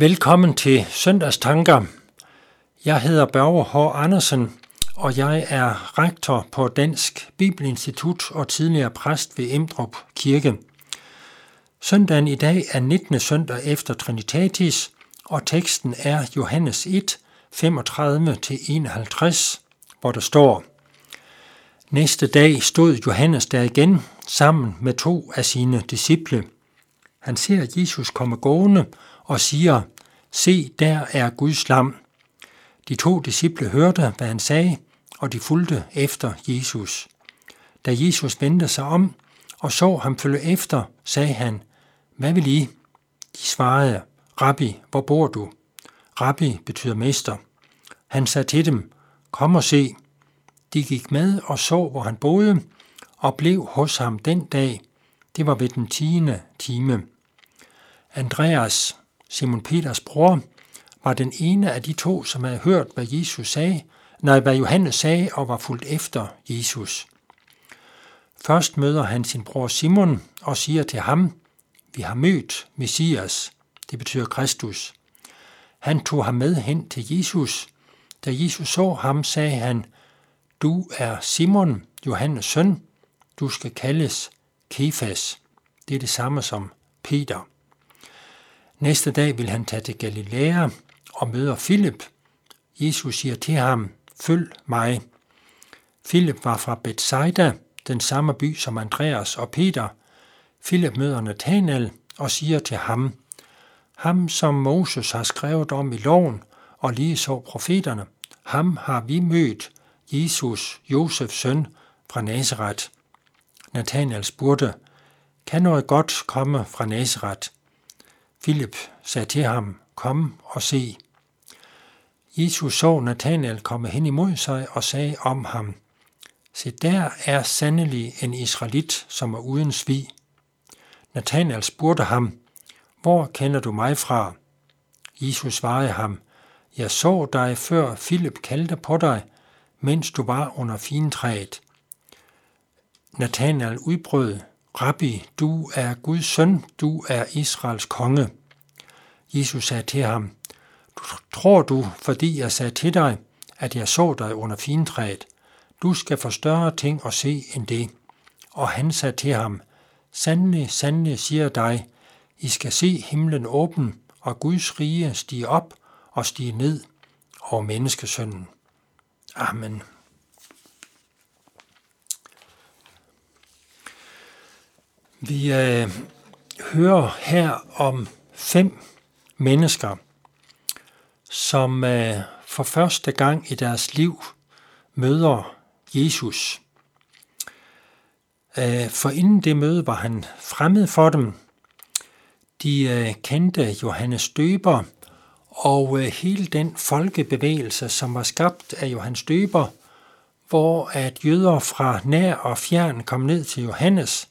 Velkommen til Søndagstanker. Jeg hedder Børge H. Andersen, og jeg er rektor på Dansk Bibelinstitut og tidligere præst ved Emdrup Kirke. Søndagen i dag er 19. søndag efter Trinitatis, og teksten er Johannes 1, 35-51, hvor der står Næste dag stod Johannes der igen sammen med to af sine disciple. Han ser Jesus komme gående og siger, Se, der er Guds lam. De to disciple hørte, hvad han sagde, og de fulgte efter Jesus. Da Jesus vendte sig om og så ham følge efter, sagde han, Hvad vil I? De svarede, Rabbi, hvor bor du? Rabbi betyder mester. Han sagde til dem, Kom og se. De gik med og så, hvor han boede, og blev hos ham den dag. Det var ved den tiende time. Andreas, Simon Peters bror, var den ene af de to, som havde hørt, hvad Jesus sagde, nej, hvad Johannes sagde og var fulgt efter Jesus. Først møder han sin bror Simon og siger til ham, vi har mødt Messias, det betyder Kristus. Han tog ham med hen til Jesus. Da Jesus så ham, sagde han, du er Simon, Johannes søn, du skal kaldes Kefas. Det er det samme som Peter. Næste dag vil han tage til Galilea og møder Filip. Jesus siger til ham, følg mig. Filip var fra Bethsaida, den samme by som Andreas og Peter. Filip møder Nathanael og siger til ham, ham som Moses har skrevet om i loven og lige så profeterne, ham har vi mødt, Jesus, Josefs søn fra Nazareth. Nathanael spurgte, kan noget godt komme fra Nazareth? Philip sagde til ham, kom og se. Jesus så Nathanael komme hen imod sig og sagde om ham, Se, der er sandelig en israelit, som er uden svig. Nathanael spurgte ham, Hvor kender du mig fra? Jesus svarede ham, Jeg så dig før Philip kaldte på dig, mens du var under fintræet. Nathanael udbrød, Rabbi, du er Guds søn, du er Israels konge. Jesus sagde til ham, Tror du, fordi jeg sagde til dig, at jeg så dig under fintræet, du skal få større ting at se end det. Og han sagde til ham, Sandelig, sandelig siger dig, I skal se himlen åben, og Guds rige stige op og stige ned over menneskesønnen. Amen. Vi øh, hører her om fem mennesker, som øh, for første gang i deres liv møder Jesus. Øh, for inden det møde var han fremmed for dem. De øh, kendte Johannes Døber og øh, hele den folkebevægelse, som var skabt af Johannes Døber, hvor at jøder fra nær og fjern kom ned til Johannes,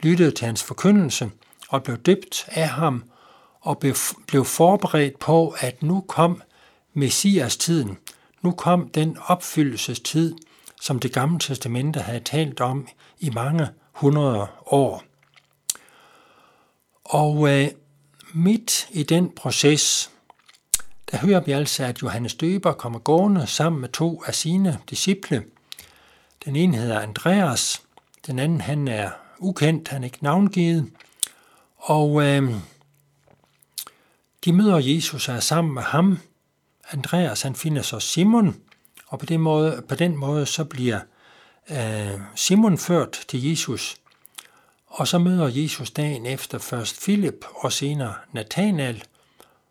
lyttede til hans forkyndelse og blev døbt af ham og blev forberedt på, at nu kom Messias-tiden. Nu kom den opfyldelsestid, som det gamle testamente havde talt om i mange hundrede år. Og øh, midt i den proces, der hører vi altså, at Johannes Døber kommer gående sammen med to af sine disciple. Den ene hedder Andreas, den anden han er ukendt, han er ikke navngivet. Og øh, de møder Jesus og er sammen med ham. Andreas han finder så Simon, og på den måde, på den måde så bliver øh, Simon ført til Jesus. Og så møder Jesus dagen efter først Philip og senere Nathanael,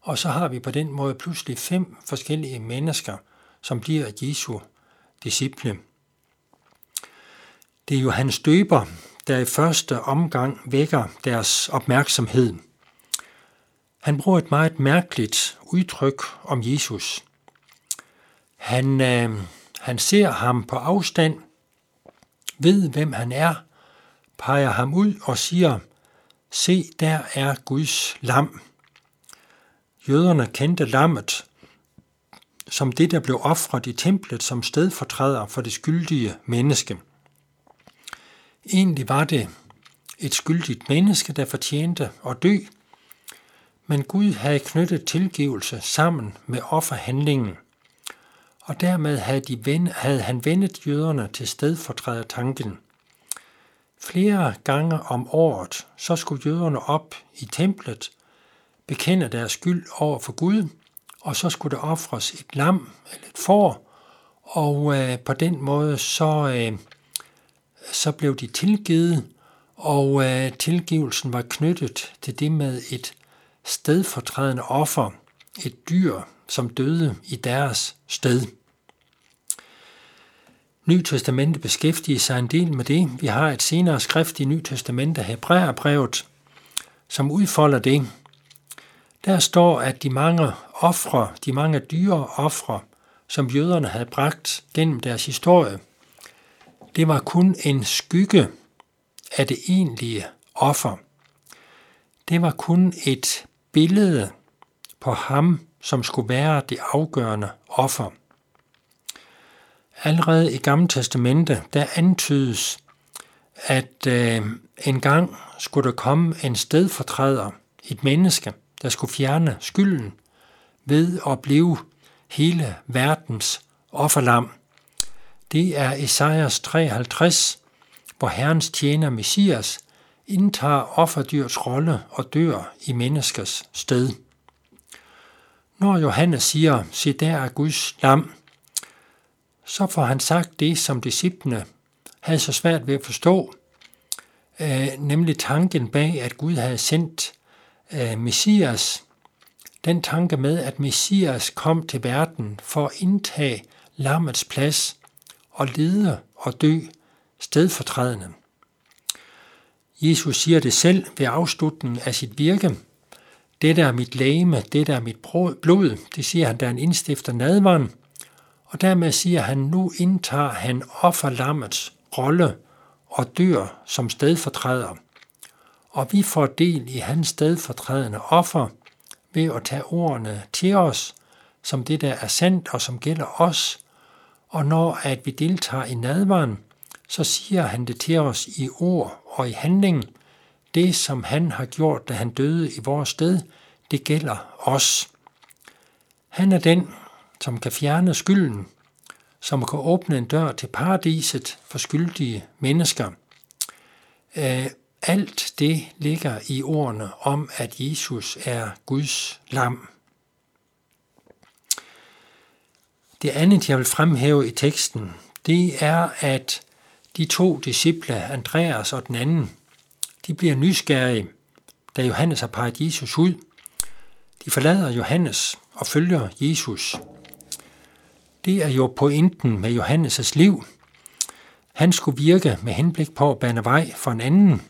og så har vi på den måde pludselig fem forskellige mennesker, som bliver Jesu disciple. Det er Johannes Døber, der i første omgang vækker deres opmærksomhed. Han bruger et meget mærkeligt udtryk om Jesus. Han, øh, han ser ham på afstand, ved hvem han er, peger ham ud og siger, se der er Guds lam. Jøderne kendte lammet som det, der blev ofret i templet som stedfortræder for det skyldige menneske. Egentlig var det et skyldigt menneske, der fortjente at dø, Men Gud havde knyttet tilgivelse sammen med offerhandlingen, og dermed havde, de ven, havde han vendet jøderne til stedfortrædertanken. Flere gange om året, så skulle jøderne op i templet, bekende deres skyld over for Gud, og så skulle der ofres et lam eller et får, og øh, på den måde så, øh, så blev de tilgivet, og øh, tilgivelsen var knyttet til det med et stedfortrædende offer, et dyr, som døde i deres sted. Ny Testamente beskæftiger sig en del med det. Vi har et senere skrift i Ny Testamente, Hebræerbrevet, som udfolder det. Der står, at de mange ofre, de mange dyre ofre, som jøderne havde bragt gennem deres historie, det var kun en skygge af det egentlige offer. Det var kun et billede på ham, som skulle være det afgørende offer. Allerede i Gamle Testamente, der antydes, at øh, en gang skulle der komme en stedfortræder, et menneske, der skulle fjerne skylden ved at blive hele verdens offerlam. Det er Esajas 53, hvor Herrens tjener Messias indtager offerdyrets rolle og dør i menneskers sted. Når Johannes siger, se der er Guds lam, så får han sagt det, som disciplene havde så svært ved at forstå, øh, nemlig tanken bag, at Gud havde sendt øh, Messias, den tanke med, at Messias kom til verden for at indtage lammets plads og lide og dø stedfortrædende. Jesus siger det selv ved afslutningen af sit virke. Det der er mit læme, det der er mit blod, det siger han, da han indstifter nadvaren. Og dermed siger han, nu indtager han offerlammets rolle og dør som stedfortræder. Og vi får del i hans stedfortrædende offer ved at tage ordene til os, som det der er sandt og som gælder os. Og når at vi deltager i nadvaren, så siger han det til os i ord og i handling. Det, som han har gjort, da han døde i vores sted, det gælder os. Han er den, som kan fjerne skylden, som kan åbne en dør til paradiset for skyldige mennesker. Øh, alt det ligger i ordene om, at Jesus er Guds lam. Det andet, jeg vil fremhæve i teksten, det er, at de to disciple, Andreas og den anden, de bliver nysgerrige, da Johannes har peget Jesus ud. De forlader Johannes og følger Jesus. Det er jo pointen med Johannes' liv. Han skulle virke med henblik på at bane vej for en anden.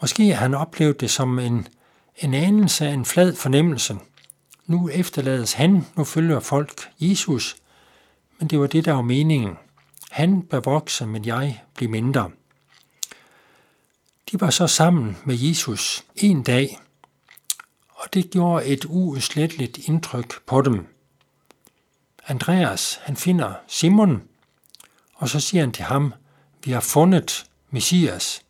Måske har han oplevet det som en, en anelse af en flad fornemmelse. Nu efterlades han, nu følger folk Jesus, men det var det, der var meningen. Han bør vokse, men jeg bliver mindre. De var så sammen med Jesus en dag, og det gjorde et uudsletteligt indtryk på dem. Andreas, han finder Simon, og så siger han til ham, vi har fundet Messias.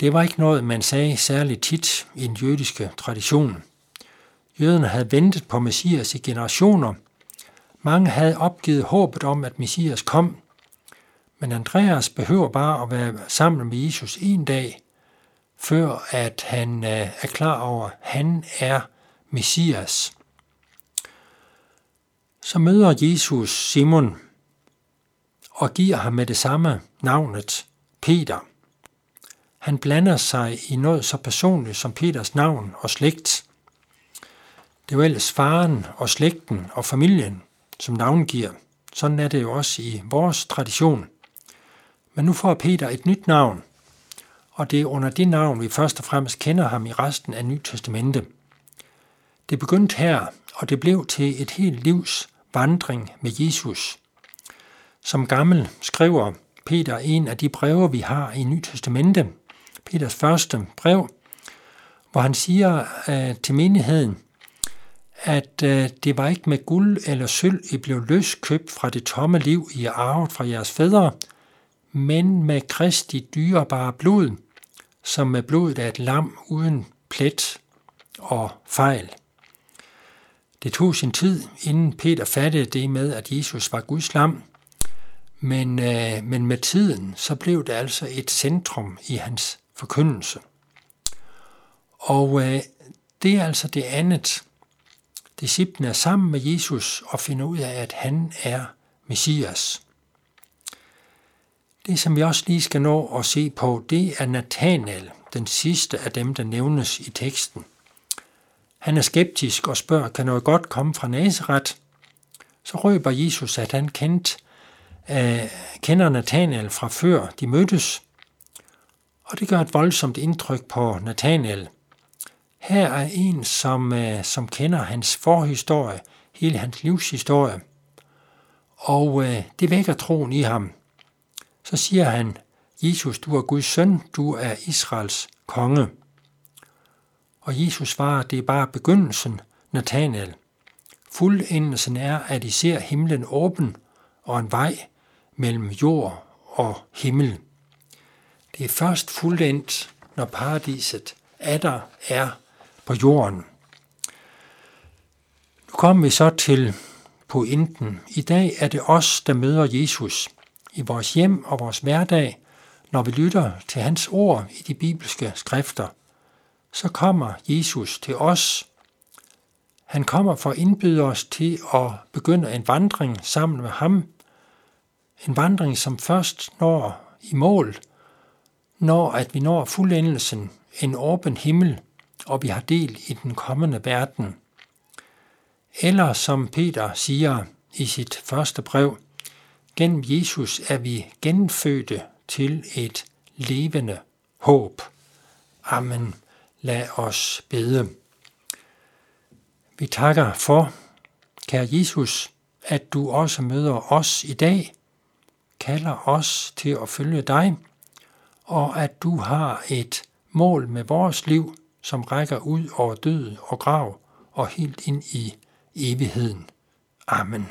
Det var ikke noget, man sagde særligt tit i den jødiske tradition. Jøderne havde ventet på Messias i generationer. Mange havde opgivet håbet om, at Messias kom. Men Andreas behøver bare at være sammen med Jesus en dag, før at han øh, er klar over, at han er Messias. Så møder Jesus Simon og giver ham med det samme navnet Peter. Han blander sig i noget så personligt som Peters navn og slægt. Det er jo ellers faren og slægten og familien, som navngiver. Sådan er det jo også i vores tradition. Men nu får Peter et nyt navn, og det er under det navn, vi først og fremmest kender ham i resten af Nyt Testamente. Det begyndte her, og det blev til et helt livs vandring med Jesus. Som gammel skriver Peter en af de breve, vi har i Nyt Testamente, Peters første brev, hvor han siger øh, til menigheden, at øh, det var ikke med guld eller sølv, I blev løskøbt fra det tomme liv, I arvet fra jeres fædre, men med Kristi dyrebare blod, som med blodet af et lam uden plet og fejl. Det tog sin tid, inden Peter fattede det med, at Jesus var Guds lam, men, øh, men med tiden så blev det altså et centrum i hans forkyndelse. Og øh, det er altså det andet. Disciplene er sammen med Jesus og finder ud af, at han er Messias. Det, som vi også lige skal nå at se på, det er Nathanael, den sidste af dem, der nævnes i teksten. Han er skeptisk og spørger, kan noget godt komme fra Nazareth? Så røber Jesus, at han kendt, uh, kender Nathanael fra før de mødtes, og det gør et voldsomt indtryk på Nathanael. Her er en, som, øh, som kender hans forhistorie, hele hans livshistorie, og øh, det vækker troen i ham. Så siger han, Jesus, du er Guds søn, du er Israels konge. Og Jesus svarer, det er bare begyndelsen, Nathanael. Fuldendelsen er, at I ser himlen åben og en vej mellem jord og himmel. Det er først fuldendt, når paradiset er der er på jorden. Nu kommer vi så til pointen. I dag er det os, der møder Jesus i vores hjem og vores hverdag, når vi lytter til hans ord i de bibelske skrifter så kommer Jesus til os. Han kommer for at indbyde os til at begynde en vandring sammen med ham. En vandring, som først når i mål, når at vi når fuldendelsen, en åben himmel, og vi har del i den kommende verden. Eller som Peter siger i sit første brev, gennem Jesus er vi genfødte til et levende håb. Amen. Lad os bede. Vi takker for, kære Jesus, at du også møder os i dag, kalder os til at følge dig, og at du har et mål med vores liv, som rækker ud over død og grav og helt ind i evigheden. Amen.